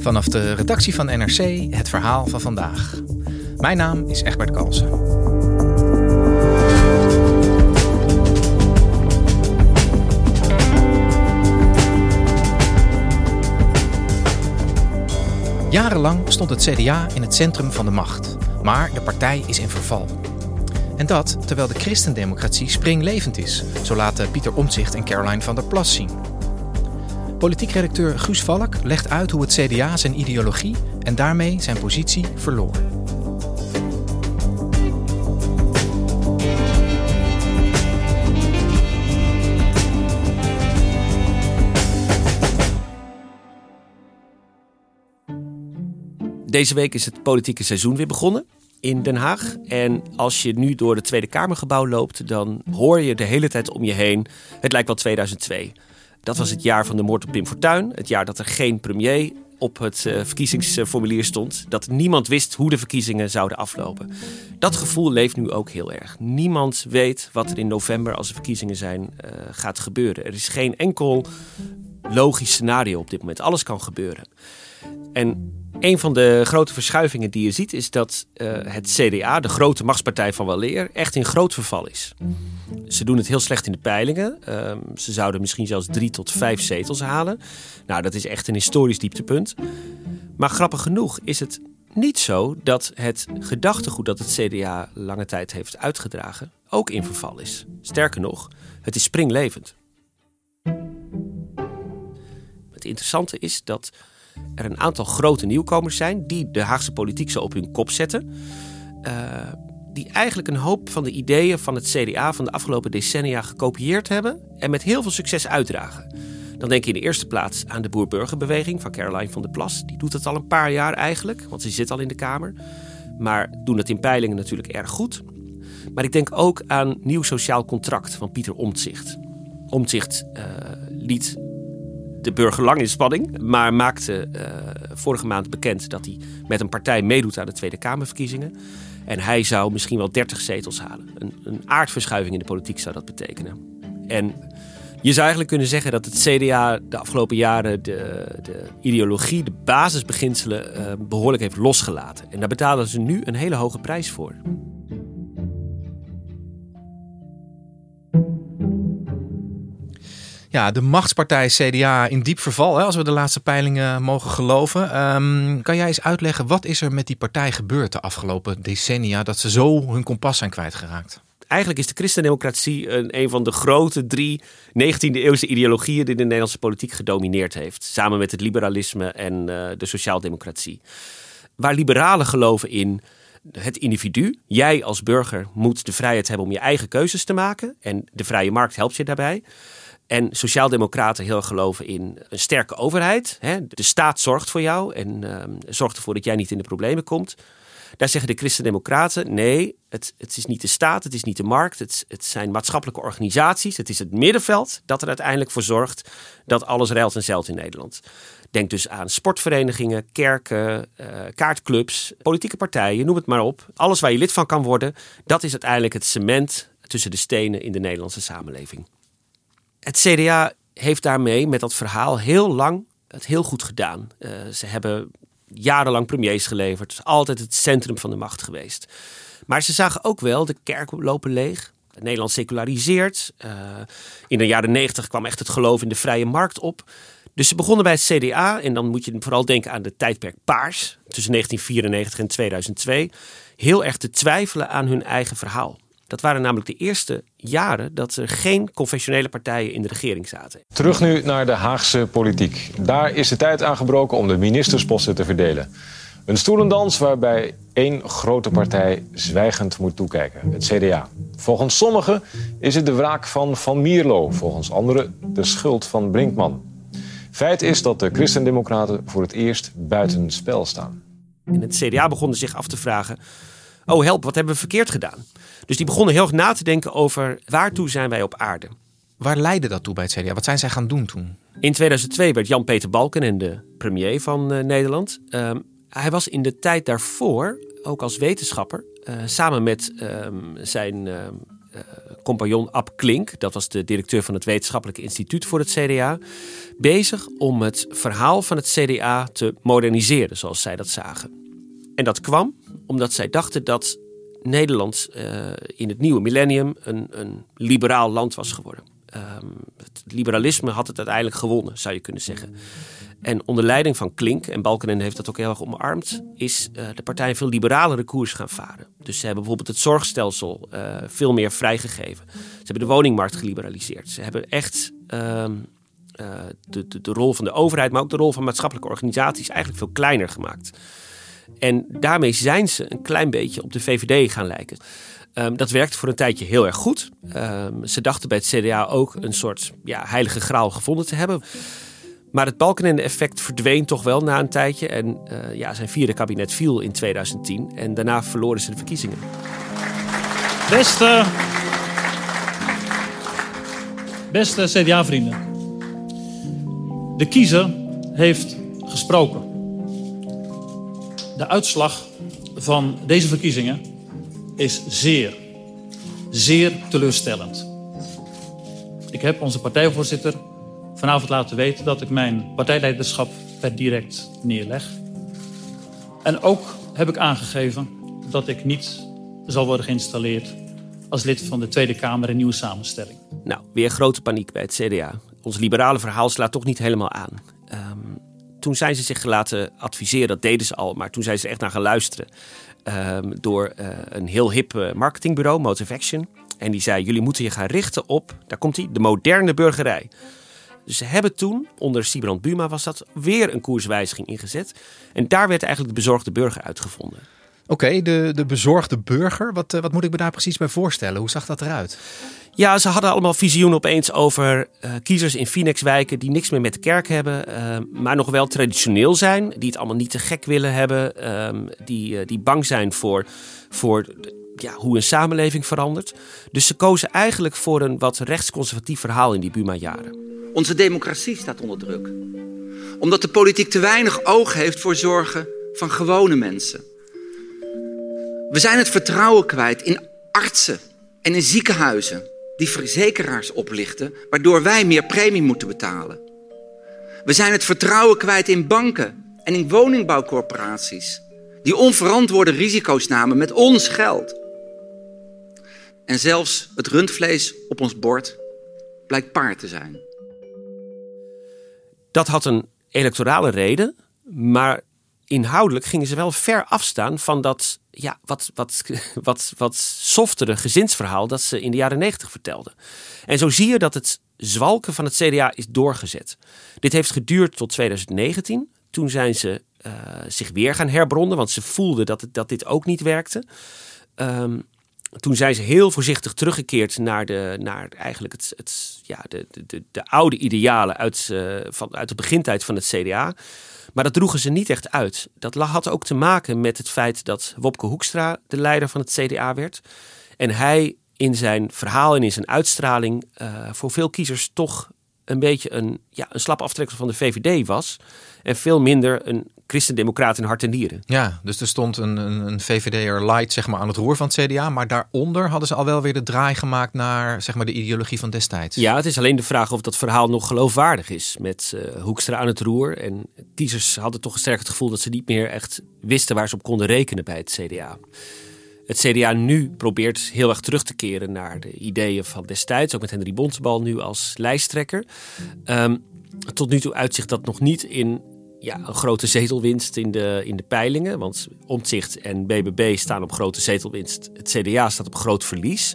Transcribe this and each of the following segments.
Vanaf de redactie van NRC het verhaal van vandaag. Mijn naam is Egbert Kalsen. Jarenlang stond het CDA in het centrum van de macht, maar de partij is in verval. En dat terwijl de christendemocratie springlevend is, zo laten Pieter Omtzigt en Caroline van der Plas zien. Politiek redacteur Guus Valk legt uit hoe het CDA zijn ideologie en daarmee zijn positie verloor. Deze week is het politieke seizoen weer begonnen in Den Haag. En als je nu door het Tweede Kamergebouw loopt, dan hoor je de hele tijd om je heen. Het lijkt wel 2002. Dat was het jaar van de moord op Pim Fortuyn. Het jaar dat er geen premier op het uh, verkiezingsformulier stond. Dat niemand wist hoe de verkiezingen zouden aflopen. Dat gevoel leeft nu ook heel erg. Niemand weet wat er in november, als er verkiezingen zijn, uh, gaat gebeuren. Er is geen enkel logisch scenario op dit moment. Alles kan gebeuren. En een van de grote verschuivingen die je ziet is dat uh, het CDA, de grote machtspartij van Waleer, echt in groot verval is. Ze doen het heel slecht in de peilingen. Uh, ze zouden misschien zelfs drie tot vijf zetels halen. Nou, dat is echt een historisch dieptepunt. Maar grappig genoeg is het niet zo dat het gedachtegoed dat het CDA lange tijd heeft uitgedragen ook in verval is. Sterker nog, het is springlevend. Het interessante is dat er een aantal grote nieuwkomers zijn die de Haagse politiek zo op hun kop zetten. Uh, die eigenlijk een hoop van de ideeën van het CDA van de afgelopen decennia gekopieerd hebben en met heel veel succes uitdragen. Dan denk je in de eerste plaats aan de boer-burgerbeweging van Caroline van der Plas. Die doet het al een paar jaar eigenlijk, want ze zit al in de Kamer. Maar doen het in peilingen natuurlijk erg goed. Maar ik denk ook aan Nieuw Sociaal Contract van Pieter Omtzigt. Omtzigt uh, liet de burger lang in spanning, maar maakte uh, vorige maand bekend dat hij met een partij meedoet aan de Tweede Kamerverkiezingen. En hij zou misschien wel 30 zetels halen. Een, een aardverschuiving in de politiek zou dat betekenen. En je zou eigenlijk kunnen zeggen dat het CDA de afgelopen jaren de, de ideologie, de basisbeginselen uh, behoorlijk heeft losgelaten. En daar betalen ze nu een hele hoge prijs voor. Ja, de machtspartij CDA in diep verval, hè, als we de laatste peilingen mogen geloven. Um, kan jij eens uitleggen, wat is er met die partij gebeurd de afgelopen decennia... dat ze zo hun kompas zijn kwijtgeraakt? Eigenlijk is de christendemocratie een, een van de grote drie 19e-eeuwse ideologieën... die de Nederlandse politiek gedomineerd heeft. Samen met het liberalisme en uh, de sociaaldemocratie. Waar liberalen geloven in het individu. Jij als burger moet de vrijheid hebben om je eigen keuzes te maken. En de vrije markt helpt je daarbij. En sociaaldemocraten heel geloven in een sterke overheid. Hè? De staat zorgt voor jou en uh, zorgt ervoor dat jij niet in de problemen komt. Daar zeggen de christendemocraten: nee, het, het is niet de staat, het is niet de markt, het, het zijn maatschappelijke organisaties, het is het middenveld dat er uiteindelijk voor zorgt dat alles reilt en zeilt in Nederland. Denk dus aan sportverenigingen, kerken, uh, kaartclubs, politieke partijen, noem het maar op. Alles waar je lid van kan worden, dat is uiteindelijk het cement tussen de stenen in de Nederlandse samenleving het CDA heeft daarmee met dat verhaal heel lang het heel goed gedaan. Uh, ze hebben jarenlang premiers geleverd. Altijd het centrum van de macht geweest. Maar ze zagen ook wel de kerk lopen leeg. Nederland seculariseert. Uh, in de jaren negentig kwam echt het geloof in de vrije markt op. Dus ze begonnen bij het CDA. En dan moet je vooral denken aan de tijdperk Paars. Tussen 1994 en 2002. Heel erg te twijfelen aan hun eigen verhaal. Dat waren namelijk de eerste jaren dat er geen confessionele partijen in de regering zaten. Terug nu naar de Haagse politiek. Daar is de tijd aangebroken om de ministersposten te verdelen. Een stoelendans waarbij één grote partij zwijgend moet toekijken, het CDA. Volgens sommigen is het de wraak van Van Mierlo, volgens anderen de schuld van Brinkman. Feit is dat de Christendemocraten voor het eerst buiten spel staan. En het CDA begon zich af te vragen: oh help, wat hebben we verkeerd gedaan? Dus die begonnen heel erg na te denken over waartoe zijn wij op aarde. Waar leidde dat toe bij het CDA? Wat zijn zij gaan doen toen? In 2002 werd Jan-Peter Balken de premier van uh, Nederland. Uh, hij was in de tijd daarvoor ook als wetenschapper uh, samen met ehm, zijn ehm, eh, compagnon Ab Klink, dat was de directeur van het Wetenschappelijke Instituut voor het CDA, bezig om het verhaal van het CDA te moderniseren, zoals zij dat zagen. En dat kwam omdat zij dachten dat Nederland uh, in het nieuwe millennium een, een liberaal land was geworden. Um, het liberalisme had het uiteindelijk gewonnen, zou je kunnen zeggen. En onder leiding van Klink, en Balkenende heeft dat ook heel erg omarmd, is uh, de partij een veel liberalere koers gaan varen. Dus ze hebben bijvoorbeeld het zorgstelsel uh, veel meer vrijgegeven. Ze hebben de woningmarkt geliberaliseerd. Ze hebben echt de, de, de, rol van de overheid, maar ook de rol van maatschappelijke organisaties eigenlijk veel kleiner gemaakt. En daarmee zijn ze een klein beetje op de VVD gaan lijken. Um, dat werkte voor een tijdje heel erg goed. Um, ze dachten bij het CDA ook een soort ja, heilige graal gevonden te hebben. Maar het Balkenende-effect verdween toch wel na een tijdje. En uh, ja, zijn vierde kabinet viel in 2010. En daarna verloren ze de verkiezingen. Beste, beste CDA-vrienden. De kiezer heeft gesproken. De uitslag van deze verkiezingen is zeer, zeer teleurstellend. Ik heb onze partijvoorzitter vanavond laten weten dat ik mijn partijleiderschap per direct neerleg. En ook heb ik aangegeven dat ik niet zal worden geïnstalleerd als lid van de Tweede Kamer in nieuwe samenstelling. Nou, weer grote paniek bij het CDA. Ons liberale verhaal slaat toch niet helemaal aan. Toen zijn ze zich laten adviseren, dat deden ze al, maar toen zijn ze echt naar gaan luisteren. Um, door uh, een heel hip uh, marketingbureau, Motive Action. En die zei: Jullie moeten je gaan richten op, daar komt hij, de moderne burgerij. Dus ze hebben toen, onder Sibrand Buma was dat, weer een koerswijziging ingezet. En daar werd eigenlijk de bezorgde burger uitgevonden. Oké, de, de bezorgde burger. Wat, wat moet ik me daar precies bij voorstellen? Hoe zag dat eruit? Ja, ze hadden allemaal visioenen opeens over uh, kiezers in Phoenixwijken die niks meer met de kerk hebben, uh, maar nog wel traditioneel zijn, die het allemaal niet te gek willen hebben, uh, die, die bang zijn voor, voor ja, hoe een samenleving verandert. Dus ze kozen eigenlijk voor een wat rechtsconservatief verhaal in die Buma-jaren. Onze democratie staat onder druk. Omdat de politiek te weinig oog heeft voor zorgen van gewone mensen. We zijn het vertrouwen kwijt in artsen en in ziekenhuizen die verzekeraars oplichten, waardoor wij meer premie moeten betalen. We zijn het vertrouwen kwijt in banken en in woningbouwcorporaties, die onverantwoorde risico's namen met ons geld. En zelfs het rundvlees op ons bord blijkt paard te zijn. Dat had een electorale reden, maar inhoudelijk gingen ze wel ver afstaan van dat ja, wat, wat, wat, wat softere gezinsverhaal dat ze in de jaren negentig vertelden. En zo zie je dat het zwalken van het CDA is doorgezet. Dit heeft geduurd tot 2019. Toen zijn ze uh, zich weer gaan herbronnen, want ze voelden dat, het, dat dit ook niet werkte. Um, toen zijn ze heel voorzichtig teruggekeerd naar, de, naar eigenlijk het, het, ja, de, de, de oude idealen uit, uh, van, uit de begintijd van het CDA. Maar dat droegen ze niet echt uit. Dat had ook te maken met het feit dat Wopke Hoekstra de leider van het CDA werd. En hij in zijn verhaal en in zijn uitstraling uh, voor veel kiezers toch een beetje een, ja, een slap aftreksel van de VVD was. En veel minder een christendemocraat in hart en nieren. Ja, dus er stond een, een, een VVD'er light zeg maar, aan het roer van het CDA. Maar daaronder hadden ze al wel weer de draai gemaakt naar zeg maar, de ideologie van destijds. Ja, het is alleen de vraag of dat verhaal nog geloofwaardig is. Met uh, Hoekstra aan het roer. En kiezers hadden toch sterk het gevoel dat ze niet meer echt wisten waar ze op konden rekenen bij het CDA. Het CDA nu probeert heel erg terug te keren naar de ideeën van destijds. Ook met Henry Bontebal nu als lijsttrekker. Um, tot nu toe uitzicht dat nog niet in ja, een grote zetelwinst in de, in de peilingen. Want Omtzigt en BBB staan op grote zetelwinst. Het CDA staat op groot verlies.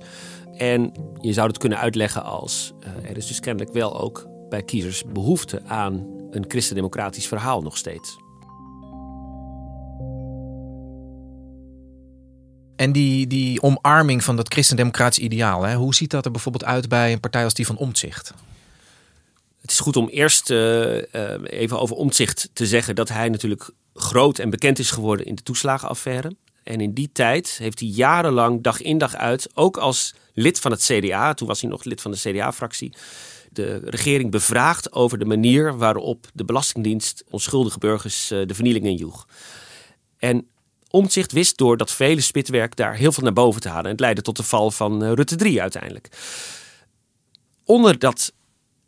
En je zou het kunnen uitleggen als... Uh, er is dus kennelijk wel ook bij kiezers behoefte aan een christendemocratisch verhaal nog steeds. En die, die omarming van dat christendemocratisch ideaal, hè, hoe ziet dat er bijvoorbeeld uit bij een partij als die van Omtzigt? Het is goed om eerst uh, uh, even over Omtzigt te zeggen dat hij natuurlijk groot en bekend is geworden in de toeslagenaffaire. En in die tijd heeft hij jarenlang, dag in dag uit, ook als lid van het CDA, toen was hij nog lid van de CDA-fractie, de regering bevraagd over de manier waarop de Belastingdienst onschuldige burgers uh, de vernieling injoeg. En Omtzigt wist door dat vele spitwerk daar heel veel naar boven te halen. En het leidde tot de val van uh, Rutte 3 uiteindelijk. Onder dat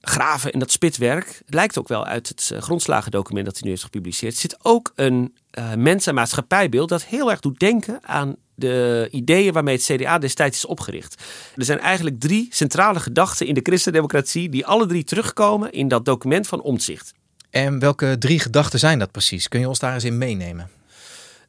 graven en dat spitwerk, lijkt ook wel uit het uh, grondslagendocument dat hij nu heeft gepubliceerd, zit ook een uh, mens- en maatschappijbeeld dat heel erg doet denken aan de ideeën waarmee het CDA destijds is opgericht. Er zijn eigenlijk drie centrale gedachten in de christendemocratie die alle drie terugkomen in dat document van Omtzigt. En welke drie gedachten zijn dat precies? Kun je ons daar eens in meenemen?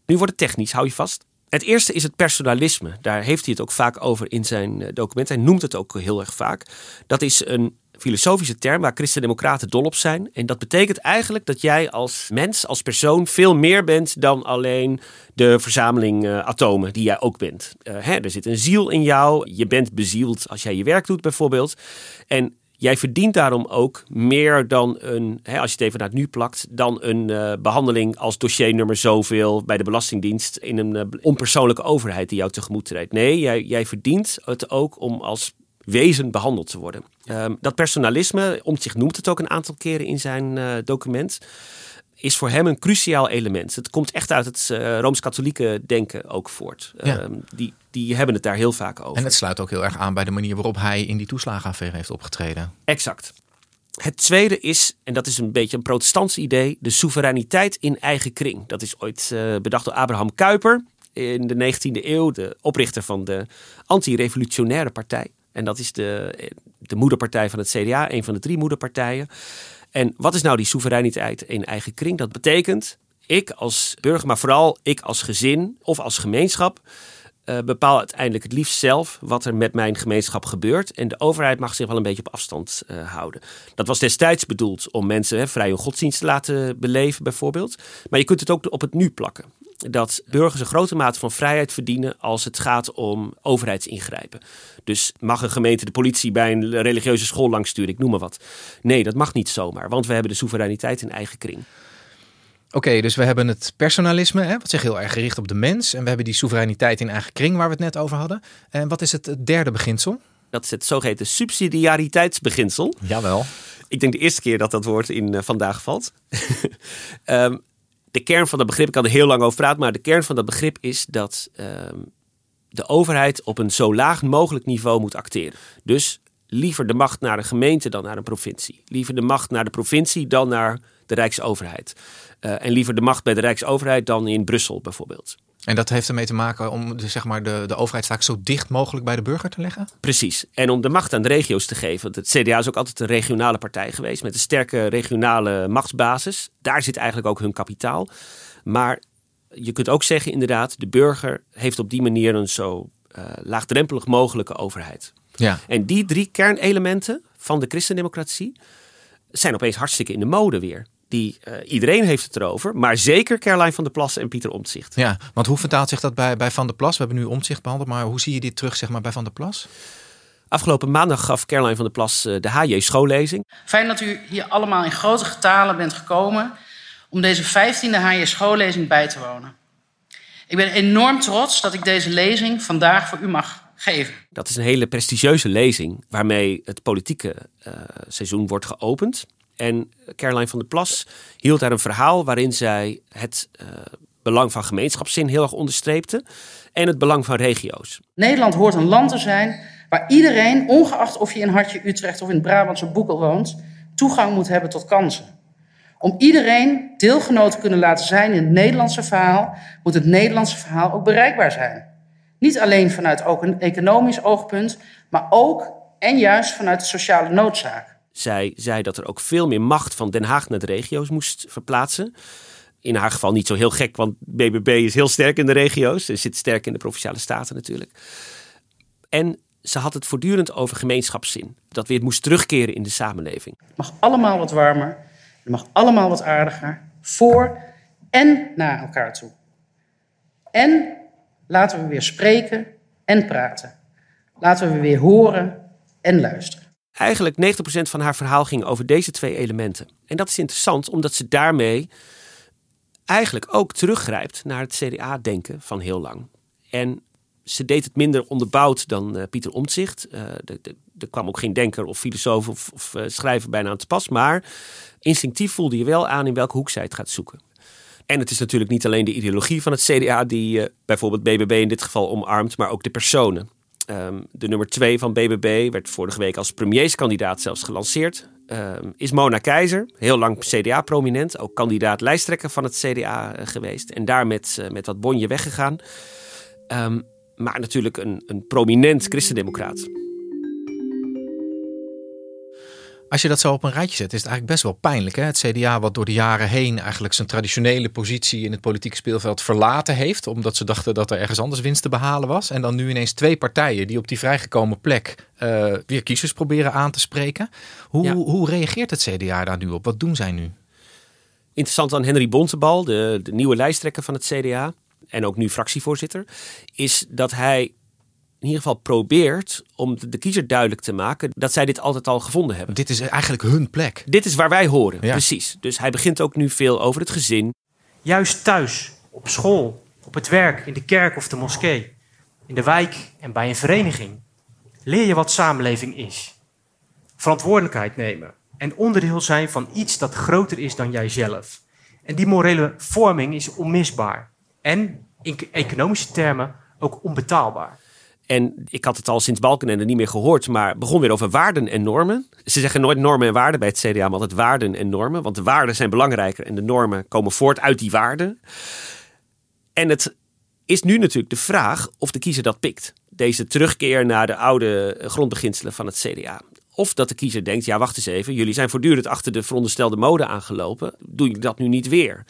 Nu wordt het technisch, hou je vast. Het eerste is het personalisme. Daar heeft hij het ook vaak over in zijn eh, document. Hij noemt het ook heel erg vaak. Dat is een filosofische term waar christendemocraten dol op zijn. En dat betekent eigenlijk dat jij als mens, als persoon, veel meer bent dan alleen de verzameling uh, atomen die jij ook bent. Uh, hè, er zit een ziel in jou. Je bent bezield als jij je werk doet, bijvoorbeeld. En Jij verdient daarom ook meer dan een, hè, als je het even naar het nu plakt, dan een uh, behandeling als dossiernummer zoveel bij de Belastingdienst in een uh, onpersoonlijke overheid die jou tegemoet treedt. Nee, jij, jij verdient het ook om als wezen behandeld te worden. Um, dat personalisme, zich noemt het ook een aantal keren in zijn uh, document is voor hem een cruciaal element. Het komt echt uit het uh, Rooms-Katholieke denken ook voort. Ja. Uh, die, die hebben het daar heel vaak over. En het sluit ook heel erg aan bij de manier waarop hij in die toeslagenaffaire heeft opgetreden. Exact. Het tweede is, en dat is een beetje een protestants idee, de soevereiniteit in eigen kring. Dat is ooit uh, bedacht door Abraham Kuyper in de 19e eeuw, de oprichter van de anti-revolutionaire partij. En dat is de, de moederpartij van het CDA, een van de drie moederpartijen. En wat is nou die soevereiniteit in eigen kring? Dat betekent, ik als burger, maar vooral ik als gezin of als gemeenschap, uh, bepaal uiteindelijk het liefst zelf wat er met mijn gemeenschap gebeurt. En de overheid mag zich wel een beetje op afstand uh, houden. Dat was destijds bedoeld om mensen hè, vrij hun godsdienst te laten beleven, bijvoorbeeld. Maar je kunt het ook op het nu plakken. Dat burgers een grote mate van vrijheid verdienen als het gaat om overheidsingrijpen. Dus mag een gemeente de politie bij een religieuze school langsturen, ik noem maar wat. Nee, dat mag niet zomaar, want we hebben de soevereiniteit in eigen kring. Oké, okay, dus we hebben het personalisme, hè, wat zich heel erg gericht op de mens. En we hebben die soevereiniteit in eigen kring, waar we het net over hadden. En wat is het derde beginsel? Dat is het zogeheten subsidiariteitsbeginsel. Jawel. Ik denk de eerste keer dat dat woord in uh, vandaag valt. um, de kern van dat begrip, ik kan er heel lang over praten, maar de kern van dat begrip is dat um, de overheid op een zo laag mogelijk niveau moet acteren. Dus liever de macht naar een gemeente dan naar een provincie. Liever de macht naar de provincie dan naar de Rijksoverheid. Uh, en liever de macht bij de Rijksoverheid dan in Brussel bijvoorbeeld. En dat heeft ermee te maken om de, zeg maar de, de overheidstaak zo dicht mogelijk bij de burger te leggen? Precies. En om de macht aan de regio's te geven. Want het CDA is ook altijd een regionale partij geweest met een sterke regionale machtsbasis. Daar zit eigenlijk ook hun kapitaal. Maar je kunt ook zeggen inderdaad, de burger heeft op die manier een zo uh, laagdrempelig mogelijke overheid. Ja. En die drie kernelementen van de christendemocratie zijn opeens hartstikke in de mode weer. Die, uh, iedereen heeft het erover, maar zeker Caroline van der Plas en Pieter Omtzigt. Ja, want hoe vertaalt zich dat bij, bij Van der Plas? We hebben nu Omtzigt behandeld, maar hoe zie je dit terug zeg maar, bij Van der Plas? Afgelopen maandag gaf Caroline van der Plas uh, de HJ schoollezing. Fijn dat u hier allemaal in grote getalen bent gekomen om deze 15e HJ schoollezing bij te wonen. Ik ben enorm trots dat ik deze lezing vandaag voor u mag geven. Dat is een hele prestigieuze lezing waarmee het politieke uh, seizoen wordt geopend. En Caroline van der Plas hield daar een verhaal waarin zij het uh, belang van gemeenschapszin heel erg onderstreepte. En het belang van regio's. Nederland hoort een land te zijn waar iedereen, ongeacht of je in Hartje Utrecht of in Brabantse Boekel woont, toegang moet hebben tot kansen. Om iedereen deelgenoot te kunnen laten zijn in het Nederlandse verhaal, moet het Nederlandse verhaal ook bereikbaar zijn. Niet alleen vanuit ook een economisch oogpunt, maar ook en juist vanuit de sociale noodzaak. Zij zei dat er ook veel meer macht van Den Haag naar de regio's moest verplaatsen. In haar geval niet zo heel gek, want BBB is heel sterk in de regio's. Ze zit sterk in de provinciale staten natuurlijk. En ze had het voortdurend over gemeenschapszin. Dat weer moest terugkeren in de samenleving. Het mag allemaal wat warmer. Het mag allemaal wat aardiger. Voor en naar elkaar toe. En Laten we weer spreken en praten. Laten we weer horen en luisteren. Eigenlijk 90% van haar verhaal ging over deze twee elementen. En dat is interessant omdat ze daarmee eigenlijk ook teruggrijpt naar het CDA-denken van heel lang. En ze deed het minder onderbouwd dan uh, Pieter Omtzigt. Uh, er kwam ook geen denker of filosoof of, of uh, schrijver bijna aan te pas. Maar instinctief voelde je wel aan in welke hoek zij het gaat zoeken. En het is natuurlijk niet alleen de ideologie van het CDA die bijvoorbeeld BBB in dit geval omarmt, maar ook de personen. Um, de nummer twee van BBB werd vorige week als premierskandidaat zelfs gelanceerd. Um, is Mona Keizer, heel lang CDA-prominent, ook kandidaat lijsttrekker van het CDA geweest. En daar met, met wat bonje weggegaan. Um, maar natuurlijk een, een prominent christendemocraat. Als je dat zo op een rijtje zet, is het eigenlijk best wel pijnlijk. Hè? Het CDA, wat door de jaren heen eigenlijk zijn traditionele positie in het politieke speelveld verlaten heeft. Omdat ze dachten dat er ergens anders winst te behalen was. En dan nu ineens twee partijen die op die vrijgekomen plek uh, weer kiezers proberen aan te spreken. Hoe, hoe reageert het CDA daar nu op? Wat doen zij nu? Interessant aan Henry Bontebal, de, de nieuwe lijsttrekker van het CDA en ook nu fractievoorzitter, is dat hij in ieder geval probeert om de kiezer duidelijk te maken dat zij dit altijd al gevonden hebben. Dit is eigenlijk hun plek. Dit is waar wij horen, precies. Dus hij begint ook nu veel over het gezin. Juist thuis, op school, op het werk, in de kerk of de moskee, in de wijk en bij een vereniging leer je wat samenleving is. Verantwoordelijkheid nemen en onderdeel zijn van iets dat groter is dan jijzelf. En die morele vorming is onmisbaar en in economische termen ook onbetaalbaar. En ik had het al sinds Balkenende niet meer gehoord, maar begon weer over waarden en normen. Ze zeggen nooit normen en waarden bij het CDA, maar altijd waarden en normen. Want de waarden zijn belangrijker en de normen komen voort uit die waarden. En het is nu natuurlijk de vraag of de kiezer dat pikt. Deze terugkeer naar de oude grondbeginselen van het CDA. Of dat de kiezer denkt, ja wacht eens even, jullie zijn voortdurend achter de veronderstelde mode aangelopen. Doe je dat nu niet weer?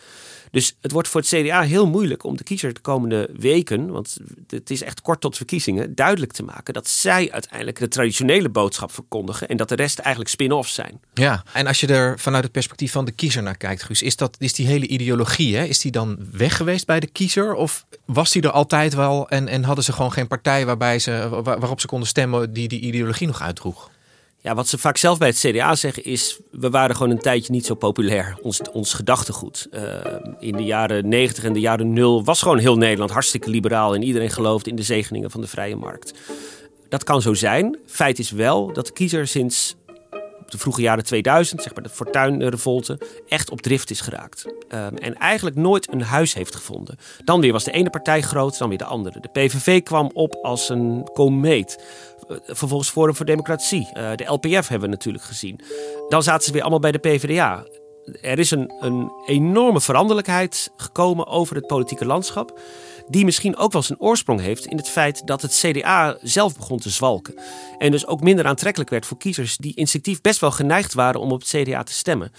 Dus het wordt voor het CDA heel moeilijk om de kiezer de komende weken, want het is echt kort tot verkiezingen, duidelijk te maken dat zij uiteindelijk de traditionele boodschap verkondigen en dat de rest eigenlijk spin-offs zijn. Ja, en als je er vanuit het perspectief van de kiezer naar kijkt, Guus, is, dat, is die hele ideologie, hè, is die dan weg geweest bij de kiezer? Of was die er altijd wel en, en hadden ze gewoon geen partij waarbij ze, waarop ze konden stemmen die die ideologie nog uitdroeg? Ja, wat ze vaak zelf bij het CDA zeggen is... we waren gewoon een tijdje niet zo populair, ons, ons gedachtegoed. Uh, in de jaren 90 en de jaren 0 was gewoon heel Nederland hartstikke liberaal... en iedereen geloofde in de zegeningen van de vrije markt. Dat kan zo zijn. Feit is wel dat de kiezer sinds de vroege jaren 2000, zeg maar de fortuinrevolte, echt op drift is geraakt. Um, en eigenlijk nooit een huis heeft gevonden. Dan weer was de ene partij groot, dan weer de andere. De PVV kwam op als een komeet. Eh, vervolgens Forum voor Democratie. Uh, de LPF hebben we natuurlijk gezien. Dan zaten ze weer allemaal bij de PvdA. Er is een, een enorme veranderlijkheid gekomen over het politieke landschap die misschien ook wel zijn oorsprong heeft in het feit dat het CDA zelf begon te zwalken. En dus ook minder aantrekkelijk werd voor kiezers die instinctief best wel geneigd waren om op het CDA te stemmen.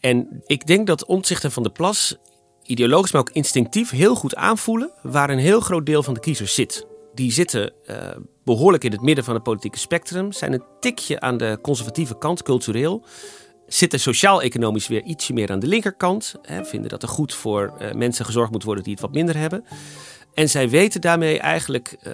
En ik denk dat Omtzigt en Van der Plas ideologisch, maar ook instinctief heel goed aanvoelen waar een heel groot deel van de kiezers zit. Die zitten uh, behoorlijk in het midden van het politieke spectrum, zijn een tikje aan de conservatieve kant, cultureel zitten sociaal-economisch weer ietsje meer aan de linkerkant. Hè, vinden dat er goed voor uh, mensen gezorgd moet worden die het wat minder hebben. En zij weten daarmee eigenlijk uh,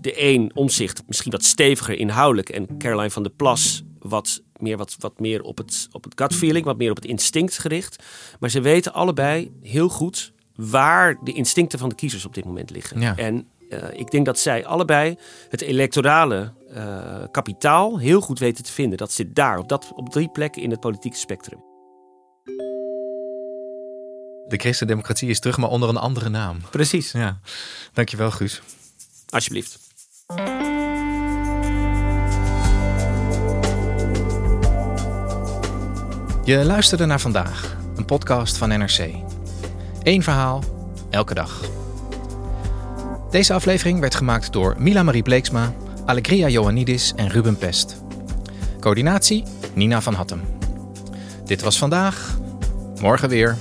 de een omzicht misschien wat steviger inhoudelijk en Caroline van der Plas wat meer, wat, wat meer op, het, op het gut feeling, wat meer op het instinct gericht. Maar ze weten allebei heel goed waar de instincten van de kiezers op dit moment liggen. Ja. En ik denk dat zij allebei het electorale uh, kapitaal heel goed weten te vinden. Dat zit daar, op, dat, op drie plekken in het politieke spectrum. De christendemocratie is terug, maar onder een andere naam. Precies. Ja. Dankjewel, Guus. Alsjeblieft. Je luisterde naar vandaag, een podcast van NRC. Eén verhaal, elke dag. Deze aflevering werd gemaakt door Mila Marie Bleeksma, Allegria Joannidis en Ruben Pest. Coördinatie Nina van Hattem. Dit was vandaag. Morgen weer.